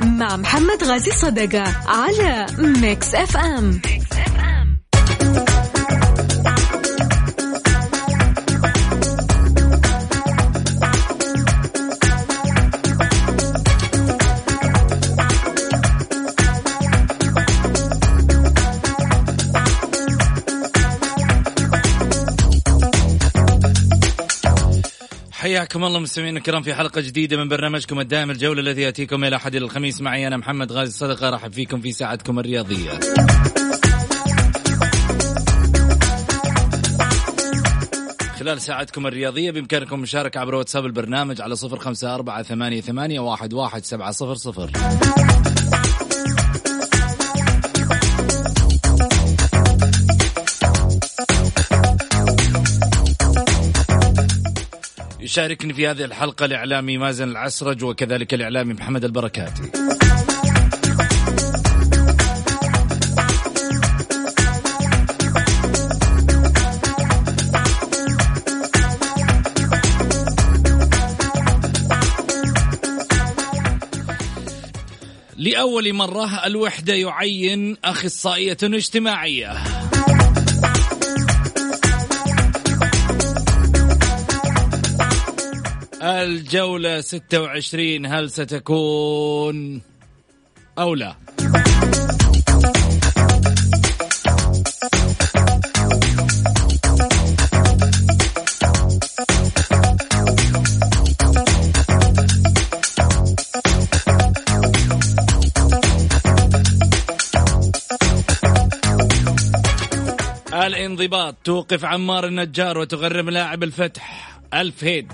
مع محمد غازي صدقة على ميكس اف ام, ميكس حياكم الله مستمعينا الكرام في حلقة جديدة من برنامجكم الدائم الجولة الذي يأتيكم إلى أحد الخميس. معي أنا محمد غازي صدقة رحب فيكم في ساعتكم الرياضية. خلال ساعتكم الرياضية بإمكانكم المشاركة عبر واتساب البرنامج على صفر خمسة أربعة ثمانية, ثمانية واحد, واحد سبعة صفر صفر. يشاركني في هذه الحلقة الإعلامي مازن العسرج وكذلك الإعلامي محمد البركاتي. لأول مرة الوحدة يعين أخصائية اجتماعية. الجولة 26 هل ستكون أو لا؟ الانضباط توقف عمار النجار وتغرم لاعب الفتح ألف هيد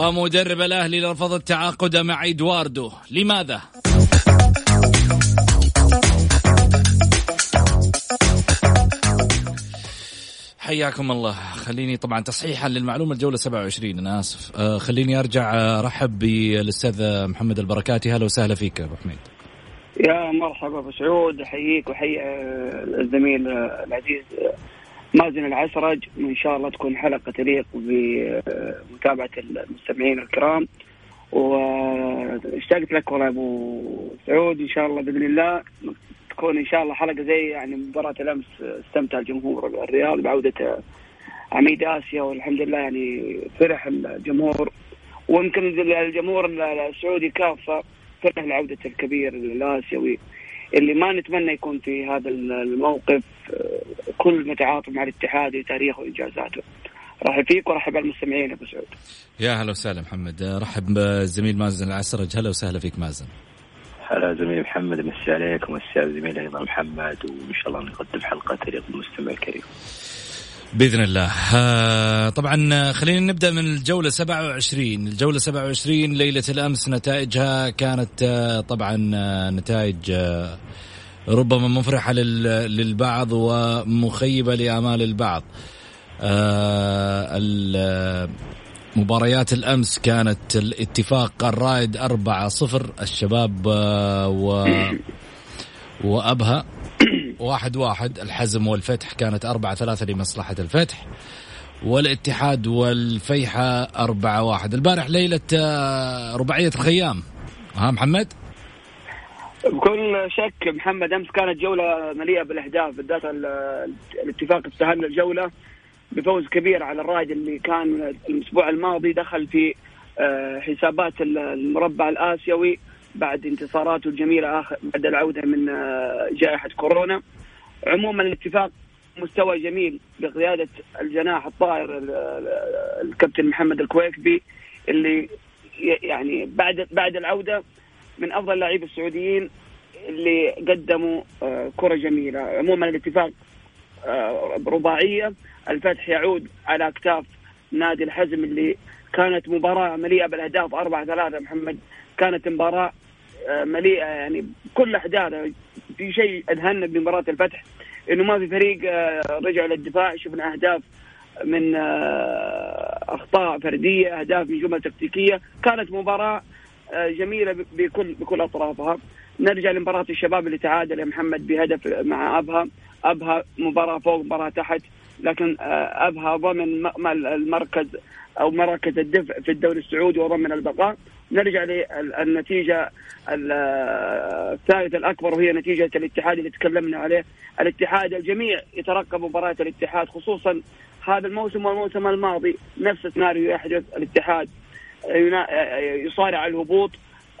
ومدرب الأهلي رفض التعاقد مع إدواردو. لماذا؟ حياكم الله. خليني طبعا تصحيحا للمعلومة الجولة 27 أنا آسف. آه خليني أرجع أرحب بالأستاذ محمد البركاتي. هلا وسهلا فيك أبو حميد. يا مرحبا أبو سعود. أحييك وأحيي الزميل العزيز مازن العسرج وإن شاء الله تكون حلقة تليق بمتابعة المستمعين الكرام. واشتقت لك والله أبو سعود إن شاء الله بإذن الله تكون إن شاء الله حلقة زي يعني مباراة الأمس استمتع الجمهور الرياض بعودة عميد آسيا والحمد لله يعني فرح الجمهور. ويمكن الجمهور السعودي كافة فرح لعودة الكبير الاسيوي اللي ما نتمنى يكون في هذا الموقف كل متعاطف مع الاتحاد وتاريخه وإنجازاته. رحب فيك ورحب بالمستمعين أبو سعود. يا هلا وسهلا محمد، رحب بالزميل مازن العسرج، هلا وسهلا فيك مازن. هلا زميلي محمد مسي عليك ومسي على زميلي أيضا محمد وإن شاء الله نقدم حلقة تليق بالمستمع الكريم. بإذن الله. آه طبعا خلينا نبدأ من الجولة 27 الجولة 27 ليلة الأمس نتائجها كانت آه طبعا آه نتائج آه ربما مفرحة للبعض ومخيبة لآمال البعض. مباريات الأمس كانت الاتفاق الرائد 4 0 الشباب و وأبها واحد واحد. الحزم والفتح كانت أربعة ثلاثة لمصلحة الفتح والاتحاد والفيحة أربعة واحد. البارح ليلة رباعية الخيام. ها محمد؟ بكل شك محمد أمس كانت جولة مليئة بالأهداف بالذات الاتفاق استهل الجولة بفوز كبير على الرائد اللي كان الأسبوع الماضي دخل في حسابات المربع الآسيوي. بعد انتصاراته الجميلة آخر بعد العودة من جائحة كورونا. عموما الاتفاق مستوى جميل بقيادة الجناح الطائر الكابتن محمد الكويكبي اللي يعني بعد بعد العودة من أفضل اللاعبين السعوديين اللي قدموا كرة جميلة. عموما الاتفاق رباعية الفتح يعود على أكتاف نادي الحزم اللي كانت مباراة مليئة بالأهداف أربعة ثلاثة. محمد كانت مباراة مليئة يعني كل أحداثها في شيء أدهنا بمباراة الفتح إنه ما في فريق رجع للدفاع شفنا أهداف من أخطاء فردية أهداف من جمل تكتيكية. كانت مباراة جميلة بكل بكل أطرافها. نرجع لمباراة الشباب اللي تعادل يا محمد بهدف مع أبها. أبها مباراة فوق مباراة تحت. لكن آه، أبها ضمن المركز أو مراكز الدفع في الدوري السعودي وضمن البقاء. نرجع للنتيجه الثالثة الأكبر وهي نتيجة الاتحاد اللي تكلمنا عليه. الاتحاد الجميع يترقب مباراة الاتحاد خصوصا هذا الموسم والموسم الماضي. نفس السيناريو يحدث. الاتحاد يصارع الهبوط.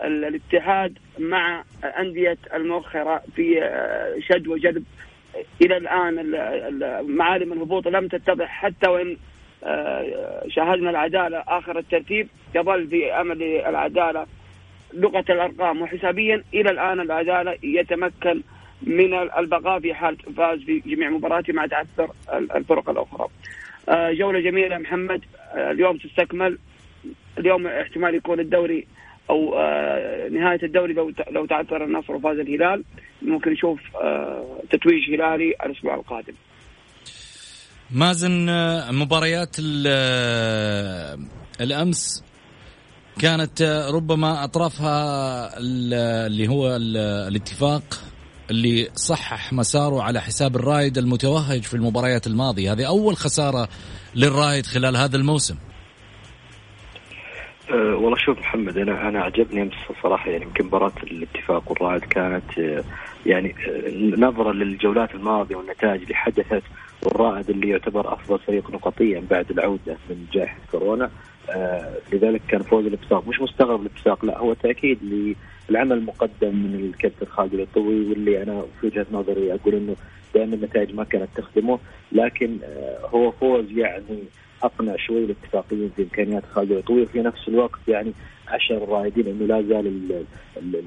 الاتحاد مع أندية المؤخرة في شد وجذب. إلى الآن معالم الهبوط لم تتضح حتى وإن آه، شاهدنا العدالة آخر الترتيب يظل في أمل العدالة لغة الأرقام. وحسابيا إلى الآن العدالة يتمكن من البقاء في حال فاز في جميع مباراته مع تعثر الفرق الأخرى. آه، جولة جميلة محمد. آه، اليوم تستكمل. اليوم احتمال يكون الدوري أو آه، نهاية الدوري لو لو تعثر النصر وفاز الهلال. ممكن نشوف تتويج هلالي الأسبوع القادم. مازن آه، مباريات الأمس كانت ربما أطرافها اللي هو الاتفاق اللي صحح مساره على حساب الرايد المتوهج في المباريات الماضية، هذه أول خسارة للرايد خلال هذا الموسم. أه والله شوف محمد أنا أنا عجبني أمس صراحة يعني يمكن مباراة الاتفاق والرائد كانت يعني نظرا للجولات الماضية والنتائج اللي حدثت والرائد اللي يعتبر أفضل فريق نقطيا بعد العودة من جائحة كورونا. أه لذلك كان فوز الاتفاق. مش مستغرب الاتفاق لا هو تأكيد للعمل المقدم من الكابتن خالد الطوي واللي أنا في وجهة نظري أقول إنه دائما النتائج ما كانت تخدمه لكن أه هو فوز يعني أقنع شوي الاتفاقيين في إمكانيات خالد العطوي وفي نفس الوقت يعني عشر الرائدين إنه لا زال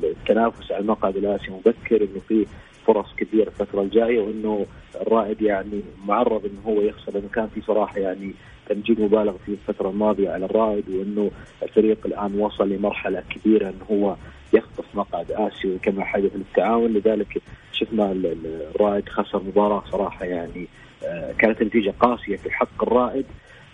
التنافس على المقعد الاسيوي مبكر إنه في فرص كثيره الفترة الجاية وإنه الرائد يعني معرض إنه هو يخسر لأنه كان في صراحة يعني تمجيد مبالغ في الفترة الماضية على الرائد وإنه الفريق الآن وصل لمرحلة كبيرة إنه هو يخطف مقعد اسيوي كما حدث للتعاون. لذلك شفنا الرائد خسر مباراة صراحة يعني آه، كانت نتيجه قاسية في حق الرائد.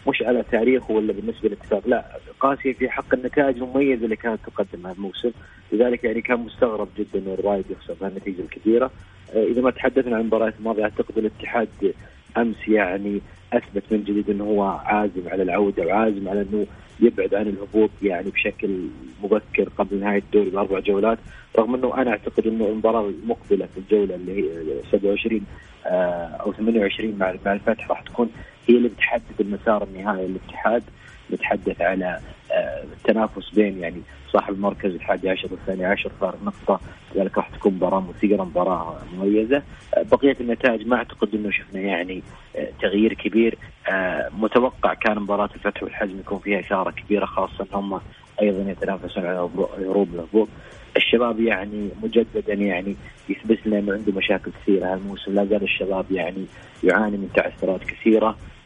مش على تاريخه ولا بالنسبة للاتفاق لا قاسية في حق النتائج المميزه اللي كانت تقدم هذا الموسم. لذلك يعني كان مستغرب جدا انه الرايد يخسر هالنتيجه الكبيرة. آه، إذا ما تحدثنا عن المباريات الماضية أعتقد الاتحاد أمس يعني أثبت من جديد إنه هو عازم على العودة وعازم على إنه يبعد عن الهبوط يعني بشكل مبكر قبل نهاية الدوري باربع جولات. رغم إنه أنا أعتقد إنه المباراة المقبلة في الجولة اللي هي 27 آه، أو 28 مع مع الفتح راح تكون هي اللي بتحدد المسار النهائي للاتحاد نتحدث على آه، التنافس بين يعني صاحب المركز الحادي عشر والثاني عشر فارق نقطة لذلك راح تكون مباراة مثيرة مباراة مميزة. آه، بقية النتائج ما أعتقد أنه شفنا يعني تغيير كبير. متوقع كان مباراة الفتح والحزم يكون فيها إثارة كبيرة خاصة هم أيضا يتنافسون على هروب الهبوط الشباب يعني مجددا يعني يثبت لنا إنه عنده مشاكل كثيرة هالموسم. لا زال الشباب يعني يعاني من تعثرات كثيرة. آه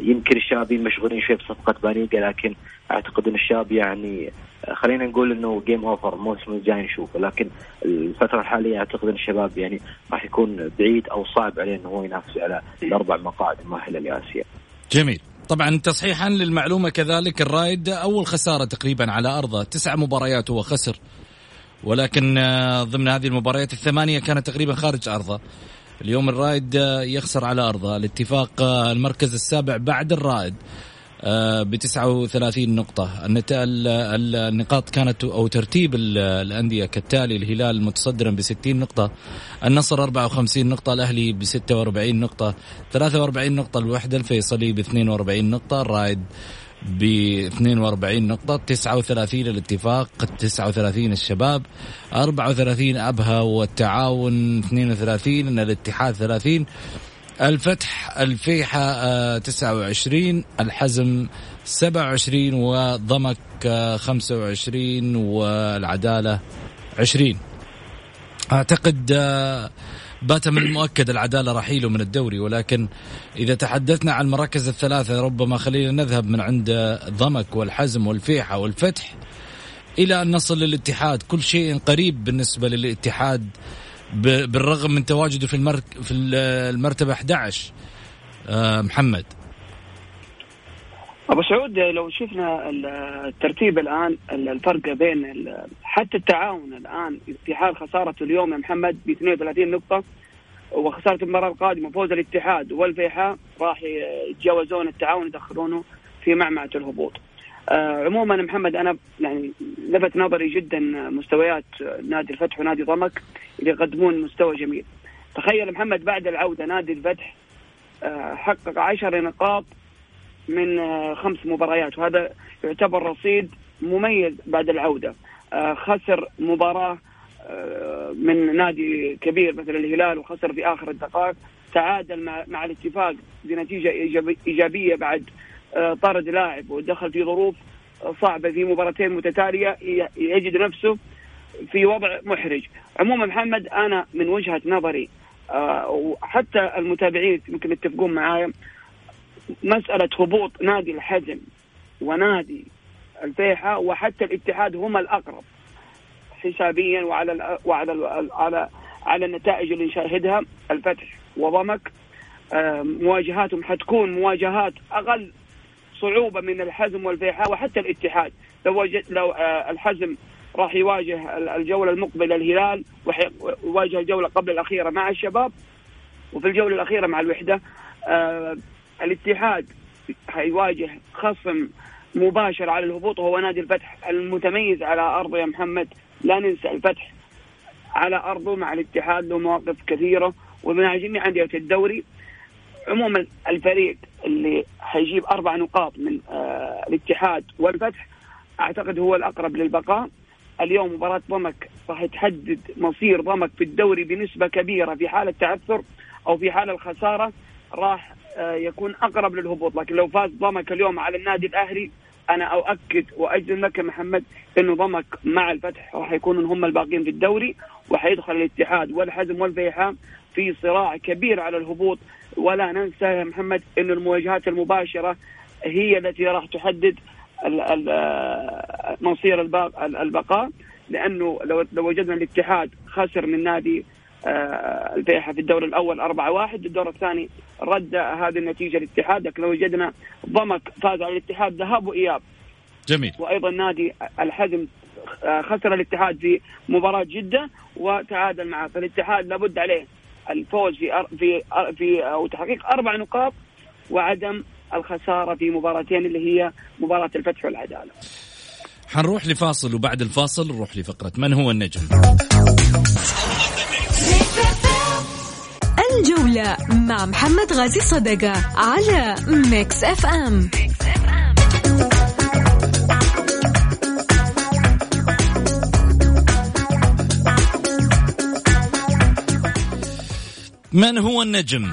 يمكن الشبابين مشغولين شوي بصفقة بانيجا لكن أعتقد إن الشباب يعني آه خلينا نقول إنه game over الموسم الجاي نشوفه لكن الفترة الحالية أعتقد إن الشباب يعني راح يكون بعيد أو صعب عليه إنه هو ينافس على الأربع مقاعد المؤهلة لآسيا. جميل. طبعا تصحيحا للمعلومة كذلك الرائد أول خسارة تقريبا على أرضه تسع مباريات هو خسر ولكن آه، ضمن هذه المباريات الثمانية كانت تقريبا خارج أرضه اليوم الرائد آه، يخسر على أرضه. الاتفاق آه، المركز السابع بعد الرائد ب 39 نقطة. النقاط كانت أو ترتيب الأندية كالتالي. الهلال متصدرا ب 60 نقطة. النصر 54 نقطة. الأهلي ب 46 نقطة. 43 نقطة. الوحدة الفيصلي ب 42 نقطة. الرائد ب 42 نقطة 39 الاتفاق 39 الشباب 34 أبها والتعاون 32 الاتحاد 30 الفتح الفيحة 29 آه، الحزم 27 وضمك 25 والعدالة 20 أعتقد آه، بات من المؤكد العدالة رحيله من الدوري ولكن إذا تحدثنا عن المراكز الثلاثة ربما خلينا نذهب من عند ضمك والحزم والفيحة والفتح إلى أن نصل للاتحاد. كل شيء قريب بالنسبة للاتحاد بالرغم من تواجده في في المرتبة 11 آه، محمد. أبو سعود لو شفنا الترتيب الآن الفرق بين حتى التعاون الآن في حال خسارته اليوم يا محمد ب 32 نقطة وخسارة المباراه القادمة فوز الاتحاد والفيحاء راح يتجاوزون التعاون يدخلونه في معمعة الهبوط. آه عموما محمد أنا يعني لفت نظري جدا مستويات نادي الفتح ونادي ضمك اللي يقدمون مستوى جميل. تخيل محمد بعد العودة نادي الفتح آه حقق 10 نقاط من آه خمس مباريات. وهذا يعتبر رصيد مميز بعد العودة. آه خسر مباراة آه، من نادي كبير مثل الهلال وخسر في آخر الدقائق. تعادل مع, الاتفاق بنتيجة إيجابية بعد طرد لاعب ودخل في ظروف صعبة في مباراتين متتالية. يجد نفسه في وضع محرج. عموما محمد أنا من وجهة نظري وحتى المتابعين يمكن يتفقون معايا مسألة هبوط نادي الحزم ونادي الفيحة وحتى الاتحاد هم الأقرب حسابيا وعلى وعلى على على النتائج اللي نشاهدها. الفتح وضمك مواجهاتهم حتكون مواجهات أقل صعوبة من الحزم والفيحاء وحتى الاتحاد. لو لو آه، الحزم راح يواجه الجولة المقبلة الهلال ويواجه الجولة قبل الأخيرة مع الشباب. وفي الجولة الأخيرة مع الوحدة آه، الاتحاد حيواجه خصم مباشر على الهبوط وهو نادي الفتح المتميز على ارضه يا محمد. لا ننسى الفتح على أرضه مع الاتحاد له مواقف كثيرة ومع جميع أندية الدوري. عموما الفريق اللي حيجيب أربع نقاط من آه الاتحاد والفتح أعتقد هو الأقرب للبقاء. اليوم مباراة ضمك راح تحدد مصير ضمك في الدوري بنسبة كبيرة في حالة تعثر أو في حالة الخسارة. راح يكون أقرب للهبوط. لكن لو فاز ضمك اليوم على النادي الأهلي أنا أؤكد وأجزم لك محمد إنه ضمك مع الفتح راح يكونوا هم الباقيين في الدوري وحيدخل الاتحاد والحزم والفيحاء في صراع كبير على الهبوط. ولا ننسى يا محمد إنه المواجهات المباشرة هي التي راح تحدد مصير البقاء. لأنه لو لو وجدنا الاتحاد خسر من نادي آه، الفيحة في الدور الأول 4 واحد الدور الثاني رد هذه النتيجة الاتحاد لكن لو وجدنا ضمك فاز على الاتحاد ذهاب وإياب جميل وأيضا نادي الحزم آه، خسر الاتحاد في مباراة جدة وتعادل معه فالاتحاد لابد عليه الفوز في في في أو تحقيق أربع نقاط وعدم الخسارة في مباراتين اللي هي مباراة الفتح والعدالة. حنروح لفاصل وبعد الفاصل نروح لفقرة من هو النجم؟ الجولة مع محمد غازي صدقة على ميكس اف ام من هو النجم؟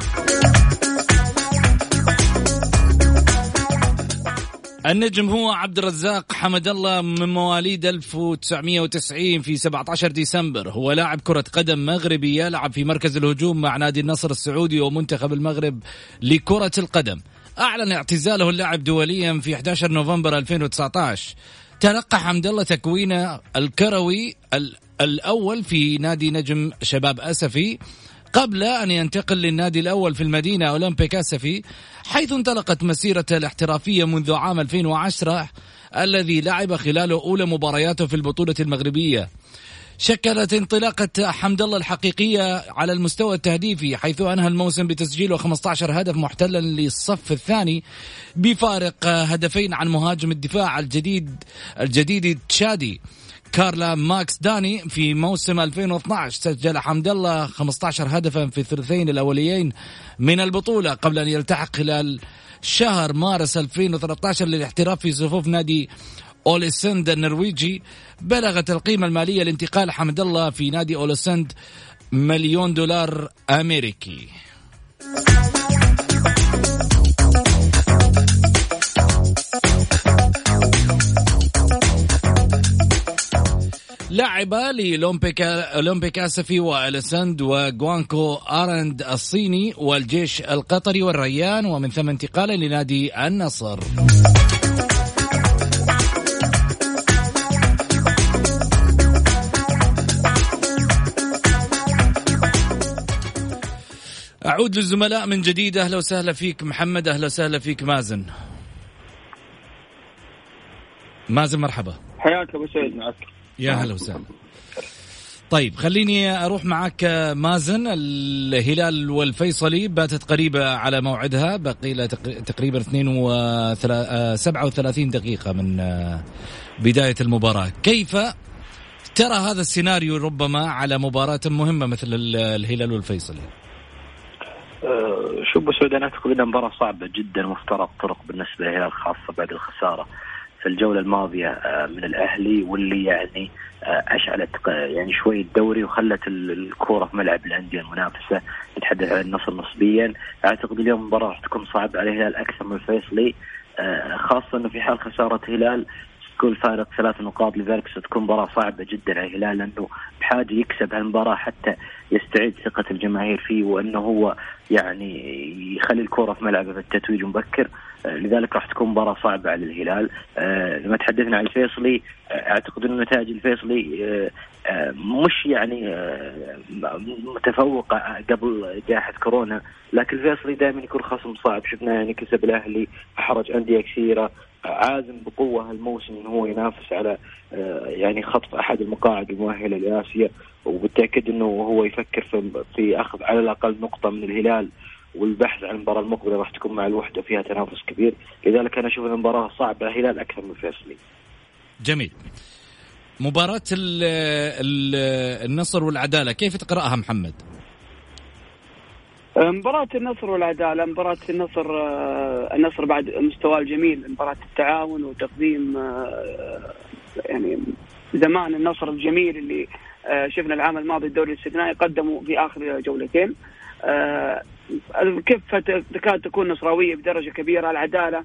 النجم هو عبد الرزاق حمد الله من مواليد 1990 في 17 ديسمبر. هو لاعب كرة قدم مغربي يلعب في مركز الهجوم مع نادي النصر السعودي ومنتخب المغرب لكرة القدم. أعلن اعتزاله اللعب دوليا في 11 نوفمبر 2019 تلقى حمد الله تكوينه الكروي الأول في نادي نجم شباب أسفي قبل أن ينتقل للنادي الأول في المدينة أولمبيك أسفي. حيث انطلقت مسيرته الاحترافية منذ عام 2010 الذي لعب خلاله أولى مبارياته في البطولة المغربية. شكلت انطلاقة حمد الله الحقيقية على المستوى التهديفي حيث أنهى الموسم بتسجيله 15 هدف محتلا للصف الثاني بفارق هدفين عن مهاجم الدفاع الجديد الجديد تشادي. كارلا ماكس داني في موسم 2012 سجل حمد الله 15 هدفا في الثلثين الأوليين من البطولة قبل أن يلتحق خلال شهر مارس 2013 للاحتراف في صفوف نادي أوليسند النرويجي. بلغت القيمة المالية لانتقال حمد الله في نادي أوليسند مليون دولار أمريكي. لعب لأولمبيكا أولمبيك أسفي وألسند وجوانكو أرند الصيني والجيش القطري والريان ومن ثم انتقالا لنادي النصر. أعود للزملاء من جديد أهلا وسهلا فيك محمد أهلا وسهلا فيك مازن. مازن مرحبا. حياك أبو سعيد معك. يا هلا وسهلا. طيب خليني أروح معك مازن الهلال والفيصلي باتت قريبة على موعدها بقي لها تقريبا 37 دقيقة من بداية المباراة. كيف ترى هذا السيناريو ربما على مباراة مهمة مثل الهلال والفيصلي؟ أه، شوف ابو سعود أنا اعتقد إنها مباراة صعبة جدا وافترق طرق بالنسبة للهلال خاصة بعد الخسارة. في الجولة الماضية أه، من الأهلي واللي يعني أه، أشعلت يعني شوي الدوري وخلت الكورة في ملعب الأندية المنافسة نتحدث عن النصر نسبيا أعتقد اليوم المباراة راح تكون صعبة على الهلال أكثر من الفيصلي خاصة إنه في حال خسارة هلال. تكون فارق ثلاث نقاط لذلك ستكون مباراة صعبة جدا على الهلال لأنه بحاجة يكسب هالمباراة حتى يستعيد ثقة الجماهير فيه وأنه هو يعني يخلي الكرة في ملعبه في التتويج مبكر. آه، لذلك راح تكون مباراة صعبة على الهلال. آه، لما تحدثنا عن الفيصلي آه، أعتقد انه نتائج الفيصلي مش يعني متفوقة قبل جائحة كورونا. لكن الفيصلي دائما يكون خصم صعب. شفنا يعني كسب الأهلي احرج أندية كثيرة. عازم بقوة هالموسم إنه هو ينافس على آه، يعني خطف أحد المقاعد المؤهلة لآسيا وبالتاكيد إنه هو يفكر في في أخذ على الأقل نقطة من الهلال والبحث عن المباراة المقبلة راح تكون مع الوحدة فيها تنافس كبير. لذلك أنا أشوف المباراة صعبة الهلال أكثر من فيصلي. جميل. مباراة النصر والعدالة كيف تقرأها محمد؟ مباراة النصر والعدالة مباراة النصر آه، النصر بعد مستواه الجميل مباراة التعاون وتقديم آه، يعني زمان النصر الجميل اللي آه، شفنا العام الماضي الدوري الاستثنائي قدموا في آخر جولتين. الكفة تكاد تكون نصراوية بدرجة كبيرة العدالة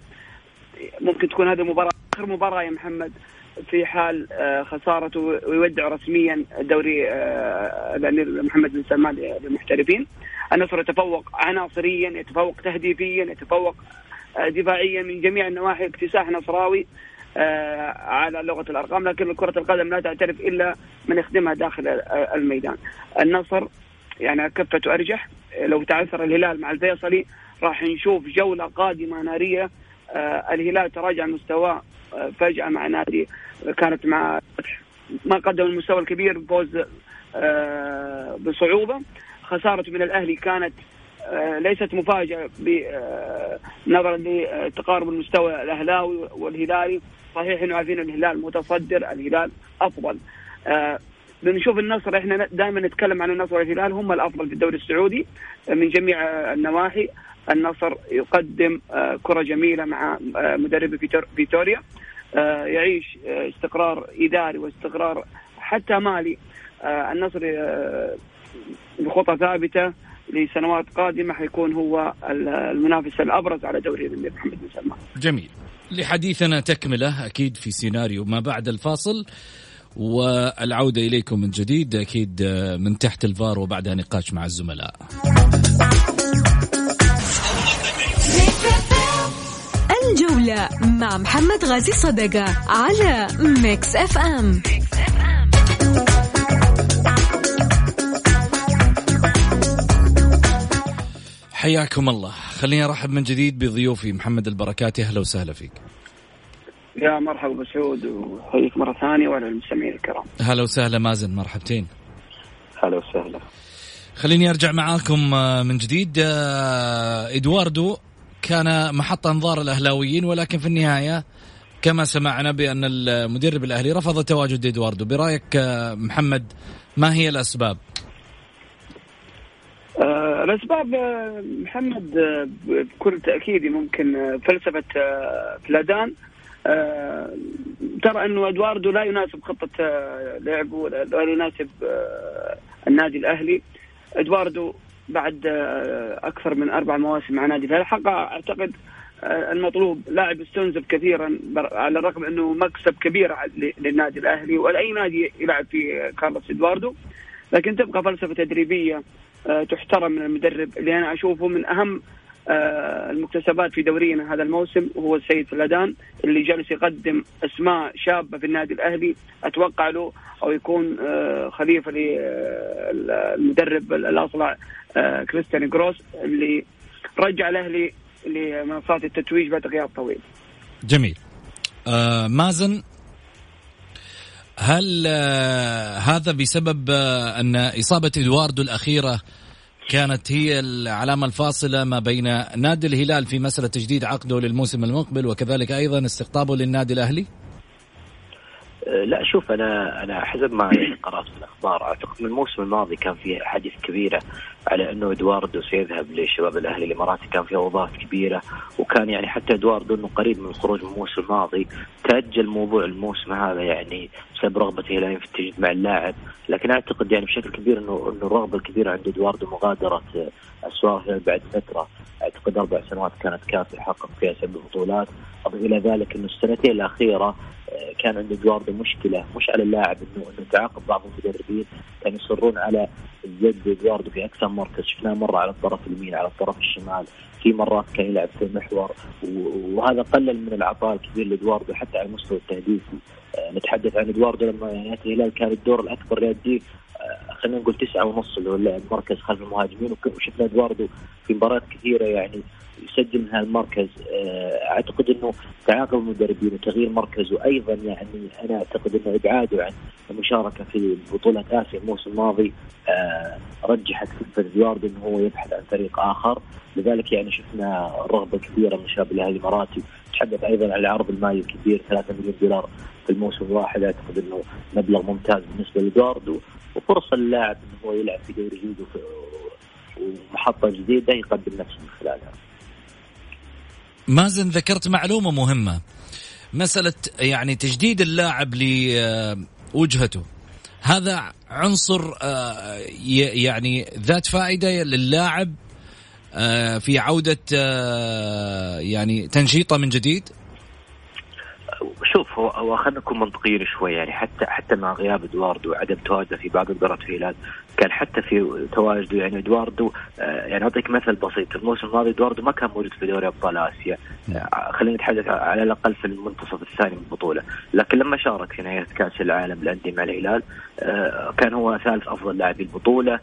ممكن تكون هذه المباراة آخر مباراة يا محمد في حال خسارته ويودع رسميا دوري الأمير محمد بن سلمان للمحترفين. النصر يتفوق عناصريا يتفوق تهديفيا يتفوق آه، دفاعيا من جميع النواحي اكتساح نصراوي آه، على لغة الأرقام لكن كرة القدم لا تعترف إلا من يخدمها داخل الميدان. النصر يعني كفته ارجح لو تعثر الهلال مع الفيصلي راح نشوف جولة قادمة نارية آه، الهلال تراجع مستواه فجأة مع نادي كانت مع ما قدم المستوى الكبير بفوز بصعوبة. خسارته من الأهلي كانت آه، ليست مفاجأة آه، نظرا لتقارب المستوى الأهلاوي والهلالي. صحيح إنه عارفين الهلال متصدر الهلال أفضل. آه، بنشوف النصر إحنا دائما نتكلم عن النصر والهلال هم الأفضل في الدوري السعودي من جميع النواحي. النصر يقدم كرة جميلة مع مدرب فيتوريا. يعيش استقرار إداري واستقرار حتى مالي. النصر بخطى ثابتة لسنوات قادمة حيكون هو المنافس الأبرز على دوري الامير محمد بن سلمان. جميل. لحديثنا تكملة أكيد في سيناريو ما بعد الفاصل والعودة إليكم من جديد أكيد من تحت الفار وبعدها نقاش مع الزملاء. الجولة مع محمد غازي صدقة على ميكس أف أم, حياكم الله. خليني أرحب من جديد بضيوفي محمد البركاتي. أهلا وسهلا فيك. يا مرحبا ابو سعود وحييك مرة ثانية وعلى المستمعين الكرام. هلا وسهلا مازن مرحبتين. هلا وسهلا. خليني أرجع معاكم آه، من جديد. آه، إدواردو كان محط أنظار الأهلاويين ولكن في النهاية كما سمعنا بأن المدرب الأهلي رفض تواجد إدواردو. برأيك آه، محمد ما هي الأسباب؟ الأسباب آه، محمد آه، بكل تأكيد ممكن آه، فلسفة فلادان ترى أنه إدواردو لا يناسب خطة لعبه ولا يناسب النادي الأهلي. إدواردو بعد أكثر من أربع مواسم مع نادي الحقيقة أعتقد المطلوب لاعب استنزف كثيرا على الرغم أنه مكسب كبير للنادي الأهلي ولا أي نادي يلعب فيه كارلوس إدواردو. لكن تبقى فلسفة تدريبية تحترم من المدرب اللي أنا أشوفه من أهم آه، المكتسبات في دورينا هذا الموسم وهو السيد فلادان اللي جالس يقدم أسماء شابة في النادي الأهلي أتوقع له أو يكون آه، خليفة للمدرب الأصلع كريستيان جروس اللي رجع الأهلي لمنصات التتويج بعد غياب طويل. جميل. آه مازن هل آه، هذا بسبب آه، أن إصابة إدواردو الأخيرة كانت هي العلامة الفاصلة ما بين نادي الهلال في مسألة تجديد عقده للموسم المقبل وكذلك أيضا استقطابه للنادي الأهلي؟ أه، لا شوف أنا أنا حسب ما يعني قرأت الأخبار أعتقد من الموسم الماضي كان في حديث كبيرة على أنه إدواردو سيذهب لشباب الأهلي الاماراتي كان في اوضاع كبيرة وكان يعني حتى إدواردو إنه قريب من الخروج من الموسم الماضي. تأجل موضوع الموسم هذا يعني بسبب رغبه الهلال في التجديد مع اللاعب. لكن أعتقد يعني بشكل كبير انه إنه الرغبة الكبيرة عند إدواردو مغادرة اسواق بعد فترة أعتقد أربع سنوات كانت كافية يحقق فيها سبع بطولات. أضف إلى ذلك إنه السنتين الأخيرة آه، كان عند ادواردو مشكلة مش على اللاعب انه إنه تعاقب بعض المدربين كانوا يصرون على زد ادواردو في أكثر مركز شفناه مرة على الطرف اليمين على الطرف الشمال في مرات كان يلعب في المحور وهذا قلل من العطاء الكبير لادواردو حتى على المستوى التهديفي. آه، نتحدث عن ادواردو لما يعني الهلال كان الدور الأكبر يؤديه آه، خلينا نقول تسعة ونص اللي هو المركز خلف المهاجمين وشفنا إدواردو في مباريات كثيرة يعني يسجل من هالمركز. آه، أعتقد إنه تعاقب المدربين وتغيير مركزه. أيضا يعني أنا أعتقد إنه إبعاده عن المشاركة في بطولة آسيا الموسم الماضي آه، رجحت كفه إدواردو إنه هو يبحث عن فريق آخر. لذلك يعني شفنا رغبة كبيرة من شباب الاهلي الاماراتي تحدث أيضا عن العرض المالي الكبير 3 مليون دولار في الموسم الواحد. أعتقد إنه مبلغ ممتاز بالنسبة لادواردو وفرصة للاعب إنه هو يلعب في دوري جديد ومحطة جديدة يقدم نفسه من خلالها. مازن ذكرت معلومة مهمة. مسألة يعني تجديد اللاعب لوجهته هذا عنصر آه، يعني ذات فائدة للاعب آه، في عودة آه، يعني تنشيطة من جديد؟ شوف هو هو خلينا نكون منطقيين شوي يعني حتى حتى مع غياب إدواردو وعدم تواجده في بعض مباريات الهلال كان حتى في تواجده يعني إدواردو آه، يعني أعطيك مثل بسيط الموسم الماضي إدواردو ما كان موجود في دوري أبطال آسيا. آه، خلينا نتحدث على الأقل في المنتصف الثاني من البطولة. لكن لما شارك في نهاية كأس العالم للأندية مع الهلال آه، كان هو ثالث أفضل لاعبي البطولة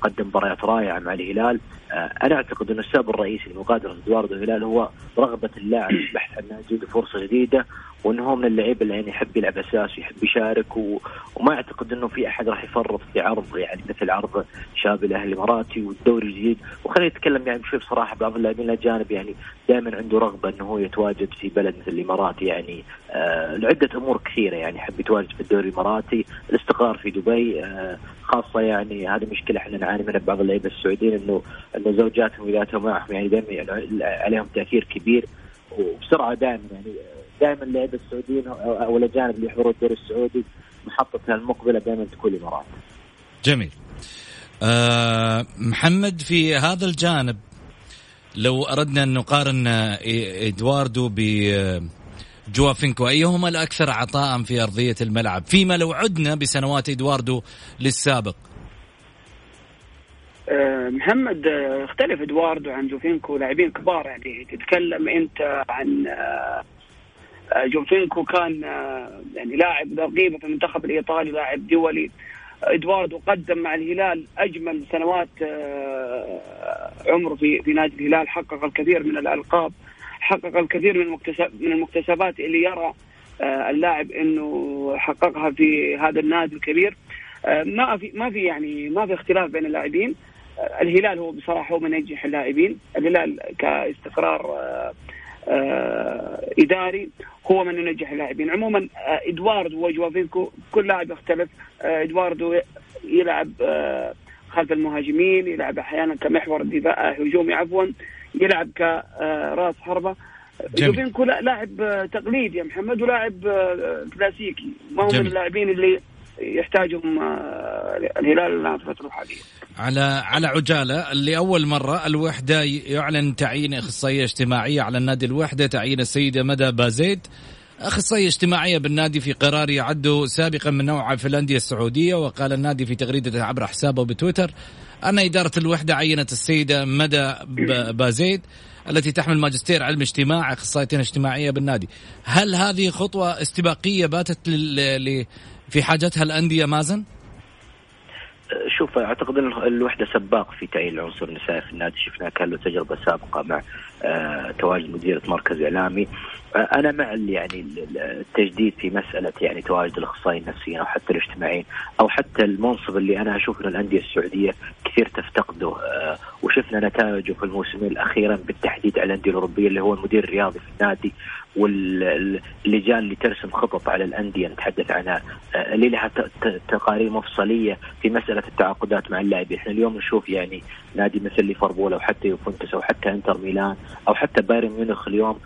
قدم مباريات رائعة مع الهلال. أنا أعتقد أن السبب الرئيسي لمغادره ادواردو الهلال هو رغبة اللاعب في البحث عن فرصة جديدة وانه هو من اللعيبه اللي يعني يحب يلعب أساس ويحب يشارك و... وما أعتقد إنه في أحد راح يفرط في عرض يعني مثل عرض شاب الأهلي الإماراتي والدوري الجديد. وخلينا نتكلم يعني شوي بصراحة بعض اللاعبين الأجانب يعني دائما عنده رغبة إنه هو يتواجد في بلد مثل الامارات يعني آه لعدة أمور كثيرة يعني يحب يتواجد في الدوري الإماراتي الاستقرار في دبي آه خاصة يعني هذه مشكلة إحنا نعاني منها بعض اللعيبة السعوديين انه إنه زوجاتهم واذاتهم معهم يعني دائما عليهم تأثير كبير وبسرعة دائما يعني دائما اللعيبه السعوديين أو الاجانب اللي يحضروا الدوري السعودي محطتها المقبلة دائما تكون الامارات. جميل. أه محمد في هذا الجانب لو أردنا أن نقارن إدواردو بجوفينكو أيهما الأكثر عطاء في أرضية الملعب فيما لو عدنا بسنوات إدواردو للسابق أه محمد اختلف إدواردو عن جوفينكو لاعبين كبار يعني تتكلم أنت عن آه، جوفينكو كان آه، يعني لاعب ذا قيمة في المنتخب الإيطالي لاعب دولي. إدواردو قدم مع الهلال أجمل سنوات آه، عمره في في نادي الهلال حقق الكثير من الألقاب حقق الكثير من من المكتسبات اللي يرى اللاعب إنه حققها في هذا النادي الكبير. ما في ما في يعني ما في اختلاف بين اللاعبين. الهلال هو بصراحة هو من ينجح اللاعبين. الهلال كاستقرار آه، إداري هو من ينجح اللاعبين. عموما آه، إدواردو وجوافينكو كل لاعب يختلف. آه، إدواردو يلعب خلف المهاجمين يلعب أحيانا كمحور دفاع هجومي عفوا يلعب كراس حربة. جوفينكو لاعب تقليدي يا محمد ولاعب كلاسيكي. ما هو من اللاعبين اللي يحتاجهم الهلال الفترة الحاليه على على عجالة لاول مرة الوحدة يعلن تعيين أخصائية اجتماعية على النادي الوحدة تعيين السيدة مدى بازيد أخصائية اجتماعية بالنادي في قرار يعد سابقا من نوعه في الانديه السعودية وقال النادي في تغريدة عبر حسابه بتويتر أن إدارة الوحدة عينت السيدة مدى بازيد التي تحمل ماجستير علم اجتماع اخصائيه اجتماعية بالنادي. هل هذه خطوة استباقية باتت في حاجتها الأندية مازن؟ شوف أعتقد إن الوحدة سباق في تعيين العنصر النسائي في النادي. شفنا كان له تجربة سابقة مع آه، تواجد مديرة مركز إعلامي. آه، أنا مع يعني التجديد في مسألة يعني تواجد الأخصائيين النفسيين أو حتى الاجتماعيين أو حتى المنصب اللي أنا أشوف إن الأندية السعودية كثير تفتقده. آه، وشفنا نتائجه في الموسمين الاخيره بالتحديد على الأندية الأوروبية اللي هو المدير الرياضي في النادي. واللجان اللي ترسم خطط على الأندية نتحدث عنها. اللي لها تقارير مفصلية في مسألة التعاقدات مع اللاعبين، إحنا اليوم نشوف يعني نادي مثل ليفربول أو حتى يوفنتوس أو حتى إنتر ميلان أو حتى بايرن ميونخ اليوم آه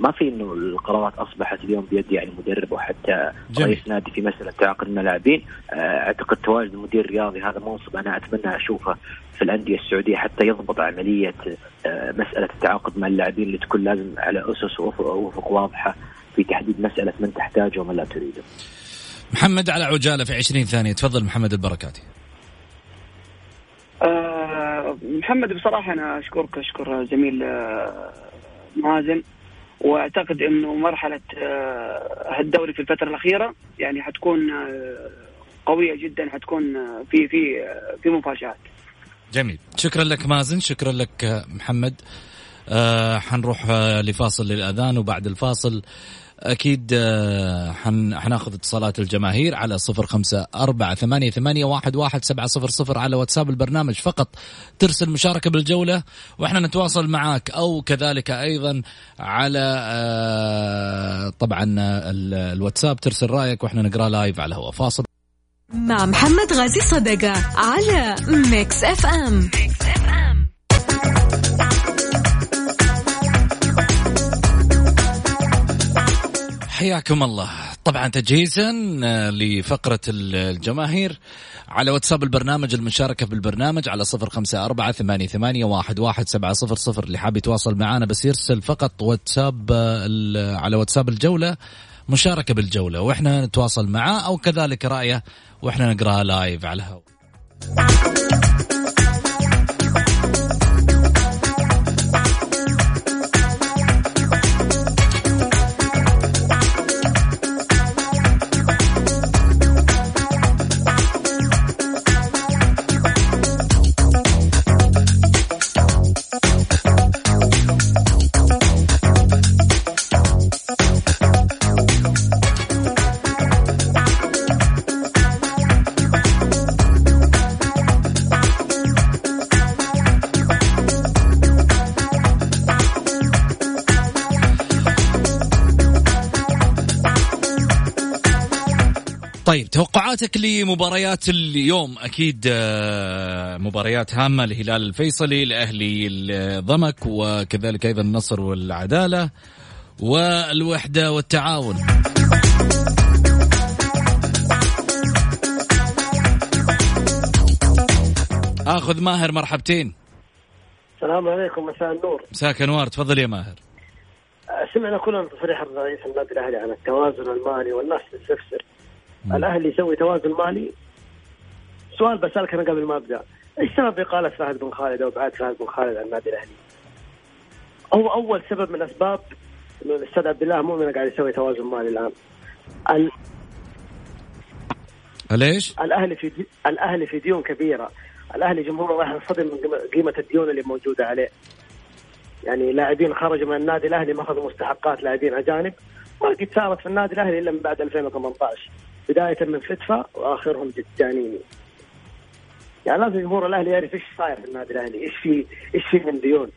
ما في إنه القرارات أصبحت اليوم بيد يعني مدرب أو حتى جميل. رئيس نادي في مسألة تعاقد اللاعبين آه أعتقد تواجد المدير الرياضي هذا منصب أنا أتمنى أشوفه في الأندية السعودية حتى يضبط عملية آه مسألة التعاقد مع اللاعبين اللي تكون لازم على أسس وافق واضحة في تحديد مسألة من تحتاجه ومن لا تريده. محمد على عجالة في 20 ثانية تفضل محمد البركاتي. آه محمد بصراحة أنا أشكرك أشكر زميل آه مازن واعتقد انه مرحلة آه الدوري في الفترة الأخيرة يعني حتكون آه قوية جدا حتكون آه في في في مفاجآت. جميل. شكرا لك مازن شكرا لك محمد. آه حنروح آه لفاصل للأذان وبعد الفاصل. أكيد آه، حن حناخذ اتصالات الجماهير على صفر خمسة أربعة ثمانية, ثمانية واحد, واحد سبعة صفر صفر على واتساب البرنامج. فقط ترسل مشاركة بالجولة وإحنا نتواصل معاك أو كذلك أيضا على آه، طبعا الواتساب ترسل رأيك وإحنا نقرأ live على الهواء فاصل. مع محمد غازي صدقة على Mix FM, حياكم الله. طبعا تجهيزا آه، لفقرة الجماهير. على واتساب البرنامج المشاركة في البرنامج على صفر خمسة أربعة ثمانية, ثمانية واحد, واحد سبعة صفر صفر. اللي حاب يتواصل معنا بس يرسل فقط واتساب آه، على واتساب الجولة مشاركة بالجولة. وإحنا نتواصل معاه أو كذلك رأيه وإحنا نقراها لايف على الهواء. طيب توقعاتك لمباريات اليوم. أكيد آه، مباريات هامة الهلال الفيصلي الاهلي الضمك وكذلك أيضا النصر والعدالة والوحدة والتعاون. آخذ ماهر مرحبتين. السلام عليكم مساء النور. مساك أنوار. تفضل يا ماهر. سمعنا كلنا تصريح الرئيس النادي الأهلي عن التوازن المالي والناس تستفسر الأهلي يسوي توازن مالي سؤال بسألك أنا قبل ما أبدأ إيش سبب إقالة فهد بن خالد أو ابعاد فهد بن خالد عن النادي الأهلي؟ هو أول سبب من أسباب انه الاستاذ عبد الله مؤمن قاعد يسوي توازن مالي الآن. ال... ليش؟ الأهلي في دي... الأهلي في ديون كبيرة، الأهلي جمهوره راح ينصدم من قيمة الديون اللي موجودة عليه. يعني لاعبين خرجوا من النادي الأهلي ما أخذوا مستحقات لاعبين أجانب قد صارت في النادي الأهلي إلا من بعد 2018 بداية من فتفا وآخرهم جانيني يعني لازم جمهور الأهلي يعرف إيش صاير في النادي الأهلي إيش في إيش في من ديون.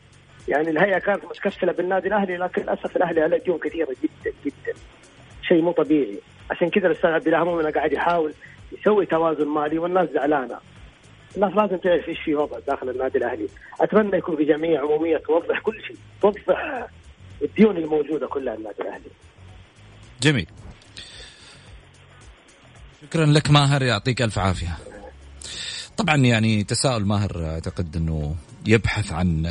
يعني الهيئة كانت متكفله بالنادي الأهلي لكن للأسف الأهلي عليه ديون كثيرة جدا جدا. شيء مو طبيعي. عشان كذا الأستاذ عبد الله مؤمن قاعد يحاول يسوي توازن مالي والناس زعلانة. الناس لازم تعرف إيش في وضع داخل النادي الأهلي. أتمنى يكون في جمعيه عمومية توضح كل شيء توضح الديون الموجودة كلها النادي الأهلي. جميل. شكرا لك ماهر يعطيك ألف عافية. طبعا يعني تساؤل ماهر أعتقد إنه يبحث عن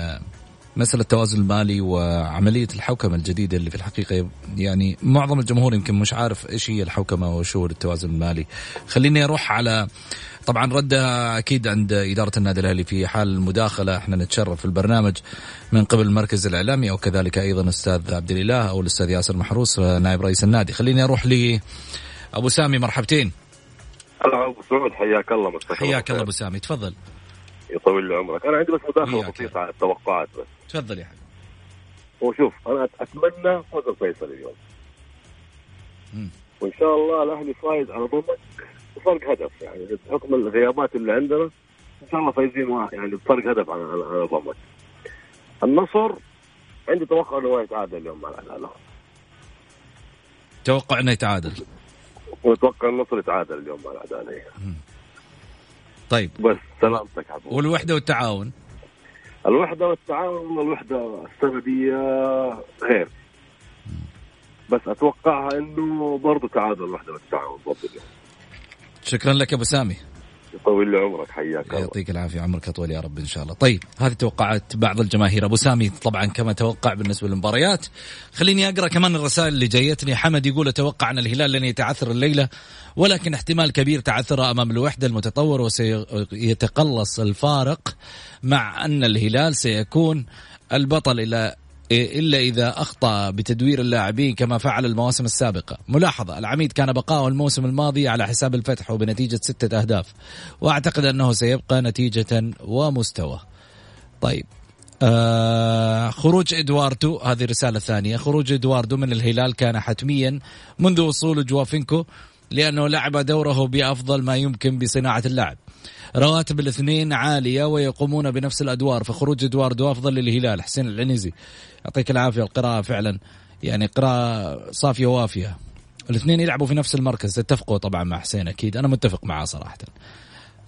مسألة التوازن المالي وعملية الحوكمة الجديدة اللي في الحقيقة يعني معظم الجمهور يمكن مش عارف إيش هي الحوكمة وشو التوازن المالي. خليني أروح على طبعا رد أكيد عند إدارة النادي الأهلي في حال المداخلة. إحنا نتشرف في البرنامج من قبل المركز الإعلامي أو كذلك أيضا أستاذ عبد الإله أو الأستاذ ياسر محروس نائب رئيس النادي. خليني أروح ل أبو سامي مرحبتين. الله سعود حياك الله حياك الله أبو سامي تفضل. يطول لي عمرك. أنا عندي بس مداخلة بسيطة على التوقعات بس. تفضل يا حبيبي. وشوف أنا أتمنى فوز الفيصل اليوم. وإن شاء الله الأهلي فايز على ضمك بفرق هدف يعني بحكم الغيابات اللي عندنا إن شاء الله فايزين واحد يعني بفرق هدف على على ضمك. النصر عندي توقع إنه يتعادل اليوم مع الأهلي. توقع إنه يتعادل. وأتوقع النصر يتعادل اليوم مع العدالة طيب. بس سلامتك عبود والوحدة والتعاون؟ الوحدة والتعاون الوحدة دي غير. بس أتوقعها إنه برضه تعادل الوحدة والتعاون برضه. شكرا لك أبو سامي. يطول لي عمرك حياك الله. يعطيك العافية عمرك أطول يا رب إن شاء الله. طيب هذه توقعات بعض الجماهير. أبو سامي طبعا كما توقع بالنسبة للمباريات. خليني أقرأ كمان الرسائل اللي جايتني. حمد يقول أتوقع أن الهلال لن يتعثر الليلة ولكن احتمال كبير تعثره أمام الوحدة المتطور وسيتقلص الفارق مع أن الهلال سيكون البطل إلى إلا إذا أخطأ بتدوير اللاعبين كما فعل المواسم السابقة. ملاحظة العميد كان بقاؤه الموسم الماضي على حساب الفتح وبنتيجة ستة أهداف وأعتقد أنه سيبقى نتيجة ومستوى. طيب آه خروج إدواردو هذه رسالة ثانية خروج إدواردو من الهلال كان حتميا منذ وصول جوافينكو لأنه لعب دوره بأفضل ما يمكن بصناعة اللعب رواتب الاثنين عالية ويقومون بنفس الأدوار فخروج إدواردو أفضل للهلال. حسين العنزي يعطيك العافية. القراءة فعلا يعني قراءة صافية وافية الاثنين يلعبوا في نفس المركز. اتفقوا طبعا مع حسين أكيد. أنا متفق معاه صراحة.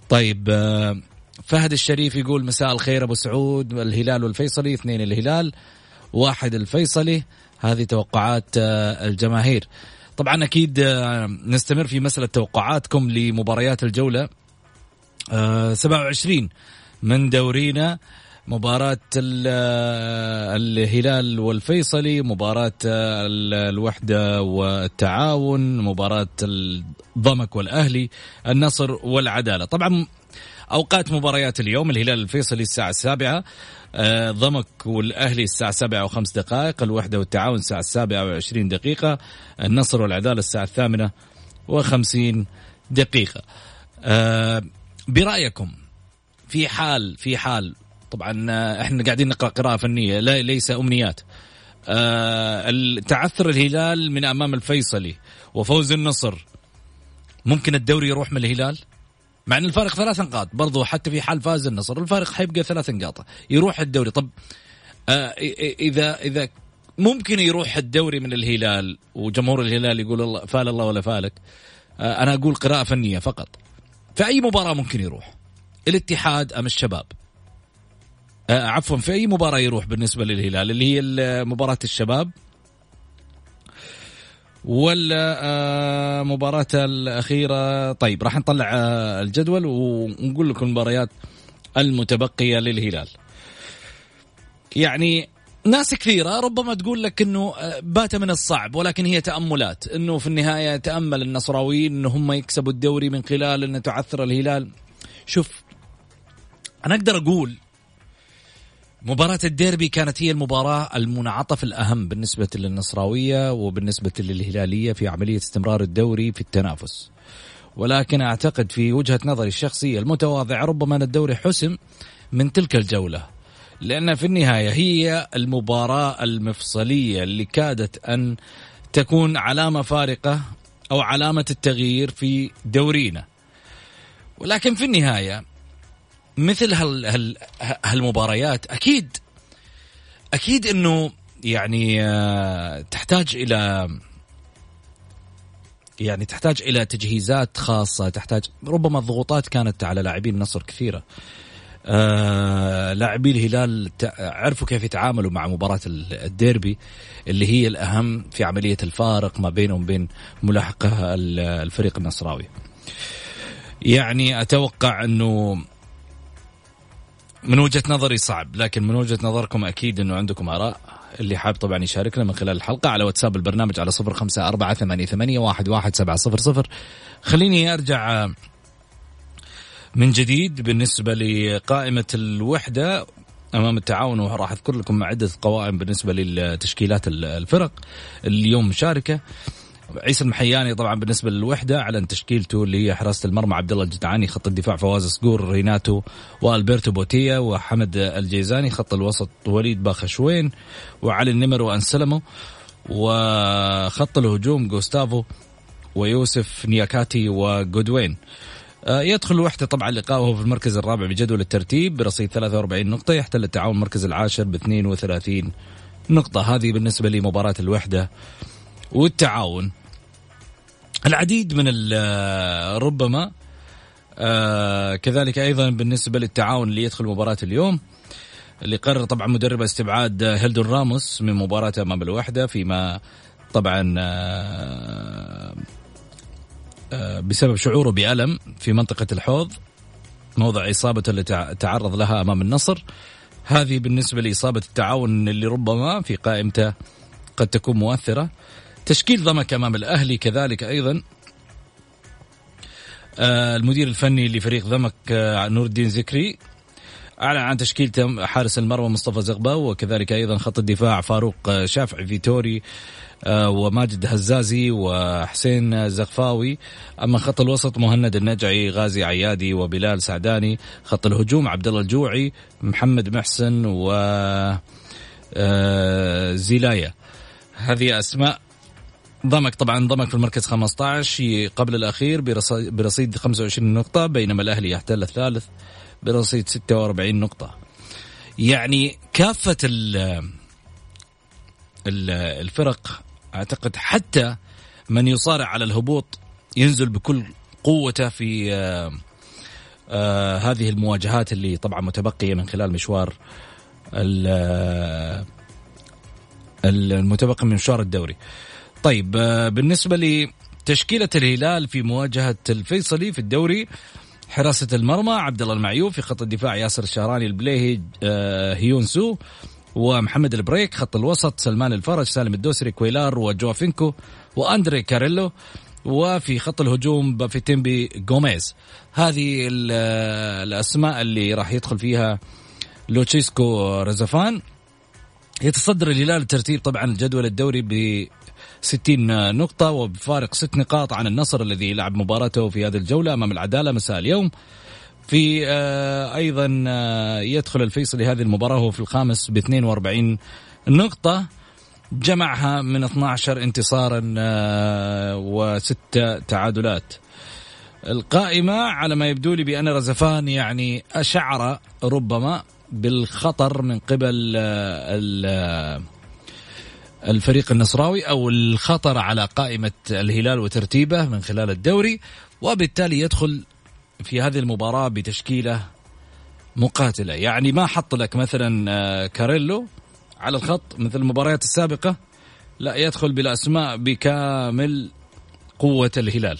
طيب آه، فهد الشريف يقول مساء الخير أبو سعود. الهلال والفيصلي اثنين الهلال واحد الفيصلي. هذه توقعات آه، الجماهير. طبعا أكيد آه، نستمر في مسألة توقعاتكم لمباريات الجولة. 27 من دورينا. مباراة الهلال والفيصلي مباراة الوحدة والتعاون مباراة الضمك والأهلي النصر والعدالة. طبعا أوقات مباريات اليوم الهلال الفيصلي الساعة السابعة ضمك والأهلي الساعة سبعة وخمس دقائق الوحدة والتعاون الساعة السابعة وعشرين دقيقة النصر والعدالة الساعة الثامنة وخمسين دقيقة. برأيكم في حال في حال طبعا آه، إحنا قاعدين نقرأ قراءة فنية لا ليس أمنيات. أه تعثر الهلال من أمام الفيصلي وفوز النصر ممكن الدوري يروح من الهلال؟ مع إن الفارق ثلاث نقاط برضو حتى في حال فاز النصر الفارق حيبقى ثلاث نقاط يروح الدوري. طب آه إذا إذا ممكن يروح الدوري من الهلال وجمهور الهلال يقول الله فال الله ولا فالك؟ آه أنا أقول قراءة فنية فقط. في اي مباراة ممكن يروح؟ الاتحاد أم الشباب؟ آه عفوا في أي مباراة يروح بالنسبة للهلال؟ اللي هي مباراة الشباب؟ ولا آه مباراة الأخيرة؟ طيب راح نطلع آه الجدول ونقول لكم المباريات المتبقية للهلال. يعني ناس كثيرة ربما تقول لك إنه آه، بات من الصعب ولكن هي تأملات. إنه في النهاية تأمل النصراويين انه هم يكسبوا الدوري من خلال إن تعثر الهلال. شوف أنا أقدر أقول مباراة الديربي كانت هي المباراة المنعطف الأهم بالنسبة للنصراوية وبالنسبة للهلالية في عملية استمرار الدوري في التنافس. ولكن أعتقد في وجهة نظري الشخصية المتواضعة ربما أن الدوري حسم من تلك الجولة. لأن في النهاية هي المباراة المفصلية اللي كادت أن تكون علامة فارقة أو علامة التغيير في دورينا. ولكن في النهاية مثل هال هال هالمباريات أكيد أكيد أنه يعني آه، تحتاج إلى يعني تحتاج إلى تجهيزات خاصة تحتاج ربما الضغوطات كانت على لاعبين النصر كثيرة. آه لاعبي الهلال عرفوا كيف يتعاملوا مع مباراة الديربي اللي هي الأهم في عملية الفارق ما بينهم وبين ملاحقة الفريق النصراوي. يعني أتوقع أنه من وجهة نظري صعب لكن من وجهة نظركم أكيد أنه عندكم آراء. اللي حاب طبعا يشاركنا من خلال الحلقة على واتساب البرنامج على صفر خمسة أربعة ثمانية, ثمانية واحد, واحد سبعة صفر صفر. خليني أرجع من جديد بالنسبة لقائمة الوحدة أمام التعاون وراح أذكر لكم عدة قوائم بالنسبة لتشكيلات الفرق. اليوم مشاركة عيسى المحياني طبعا بالنسبة للوحدة أعلن تشكيلته اللي هي حراسة المرمى عبد الله الجدعاني خط الدفاع فواز صقور ريناتو والبرتو بوتيا وحمد الجيزاني خط الوسط وليد باخشوين وعلي النمر وأنسلمو وخط الهجوم جوستافو ويوسف نياكاتي وجودوين. يدخل الوحدة طبعا لقاؤه في المركز الرابع بجدول الترتيب برصيد 43 نقطة يحتل التعاون المركز العاشر ب 32 نقطة. هذه بالنسبة لمباراة الوحدة والتعاون. العديد من ربما آه كذلك أيضا بالنسبة للتعاون اللي يدخل مباراة اليوم اللي قرر طبعا مدرب استبعاد هيلدون راموس من مباراة أمام الوحدة فيما طبعا آه آه بسبب شعوره بألم في منطقة الحوض موضع إصابته اللي تعرض لها أمام النصر. هذه بالنسبة لإصابة التعاون اللي ربما في قائمته قد تكون مؤثرة. تشكيل ضمك أمام الأهلي كذلك أيضا. آه، المدير الفني لفريق ضمك آه، نور الدين زكري أعلن عن تشكيل حارس المرمى مصطفى زغبا وكذلك أيضا خط الدفاع فاروق آه، شافعي فيتوري. وماجد هزازي وحسين زغفاوي. أما خط الوسط مهند النجعي غازي عيادي وبلال سعداني. خط الهجوم عبد الله الجوعي محمد محسن و زيلايا هذه أسماء. ضمك طبعا ضمك في المركز 15 قبل الأخير برصيد 25 نقطة بينما الأهلي يحتل الثالث برصيد 46 نقطة. يعني كافة الفرق أعتقد حتى من يصارع على الهبوط ينزل بكل قوته في آه آه هذه المواجهات اللي طبعا متبقية من خلال مشوار آه، المتبقي من مشوار الدوري. طيب بالنسبة لتشكيلة الهلال في مواجهة الفيصلي في الدوري حراسة المرمى عبد الله المعيوف في خط الدفاع ياسر الشهراني البليهي آه، هيون سو ومحمد البريك خط الوسط سلمان الفرج سالم الدوسري كويلار وجوافينكو وأندري كاريلو وفي خط الهجوم بافيتيمبي جوميز هذه الأسماء اللي راح يدخل فيها لوتشيسكو رزفان. يتصدر الهلال الترتيب طبعا الجدول الدوري ب 60 نقطة وبفارق ست نقاط عن النصر الذي لعب مباراته في هذه الجولة أمام العدالة. مساء اليوم. في آه، أيضا آه، يدخل الفيصلي هذه المباراة وهو في الخامس ب 42 نقطة. جمعها من 12 انتصارا آه، وستة تعادلات. القائمة على ما يبدو لي بأن رزفان يعني أشعر ربما بالخطر من قبل الفريق النصراوي أو الخطر على قائمة الهلال وترتيبه من خلال الدوري. وبالتالي يدخل في هذه المباراة بتشكيلة مقاتلة. يعني ما حط لك مثلا آه، كاريلو على الخط مثل المباريات السابقة؟ لا يدخل بالاسماء بكامل قوة الهلال.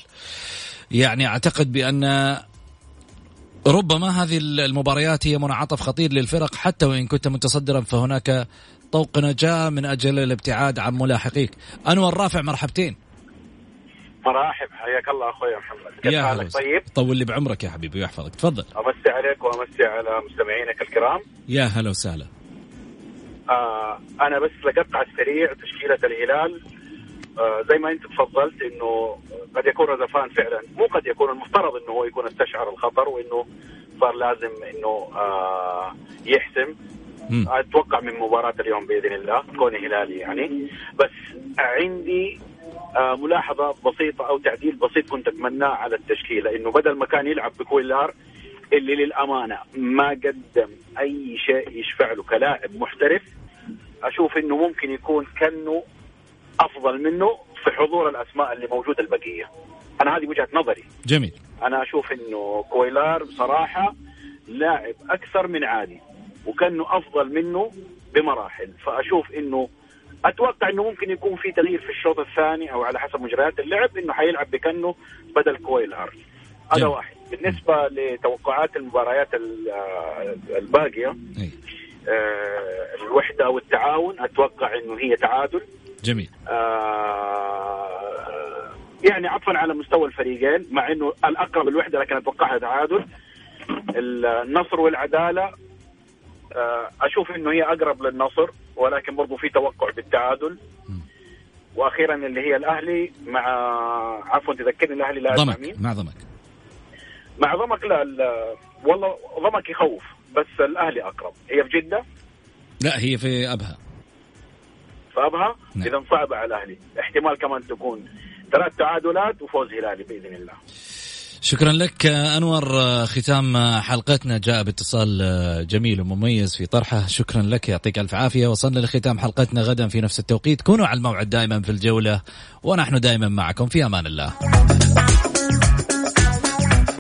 يعني أعتقد بأن ربما هذه المباريات هي منعطف خطير للفرق حتى وإن كنت متصدرا فهناك طوق نجاة من أجل الابتعاد عن ملاحقيك. أنور رافع مرحبتين. مرحب حياك الله أخوي محمد. يا حالك؟ طيب؟ طول لي بعمرك يا حبيبي ويحفظك. تفضل. أمسي عليك وأمسي على مستمعينك الكرام. يا هلا وسهلا. آه أنا بس لقطت على السريع تشكيلة الهلال. آه زي ما أنت تفضلت إنه قد يكون رزفان فعلا. مو قد يكون المفترض إنه هو يكون استشعر الخطر وإنه صار لازم إنه آه يحسم. أتوقع من مباراة اليوم بإذن الله كوني هلالي يعني. بس عندي ملاحظة بسيطة أو تعديل بسيط كنت أتمناه على التشكيله انه بدل ما كان يلعب بكويلار اللي للأمانة ما قدم أي شيء يشفع له كلاعب محترف أشوف إنه ممكن يكون كانه أفضل منه في حضور الأسماء اللي موجودة البقية. أنا هذه وجهة نظري. جميل. أنا أشوف إنه كويلار بصراحة لاعب أكثر من عادي وكنو أفضل منه بمراحل. فأشوف إنه أتوقع إنه ممكن يكون في تغيير في الشوط الثاني أو على حسب مجريات اللعب إنه حيلعب بكنو بدل كويلار هذا واحد. بالنسبة لتوقعات المباريات الباقية آه الوحدة والتعاون أتوقع إنه هي تعادل. جميل. آه يعني عطفا على مستوى الفريقين مع إنه الأقرب الوحدة لكن أتوقعها تعادل. النصر والعدالة آه، أشوف إنه هي أقرب للنصر. ولكن برضو في توقع بالتعادل. وأخيرا اللي هي الأهلي مع عفوا تذكرني الأهلي لا ضمك مين؟ مع ضمك. مع ضمك لا ال- والله ضمك يخوف بس الأهلي أقرب. هي في جدة؟ لا هي في أبها. فابها نعم. اذا صعبة على الأهلي. احتمال كمان تكون ثلاث تعادلات وفوز هلالي بإذن الله. شكرا لك أنور. ختام حلقتنا جاء باتصال جميل ومميز في طرحه. شكرا لك يعطيك ألف عافية. وصلنا لختام حلقتنا غدا في نفس التوقيت. كونوا على الموعد دائما في الجولة ونحن دائما معكم. في أمان الله.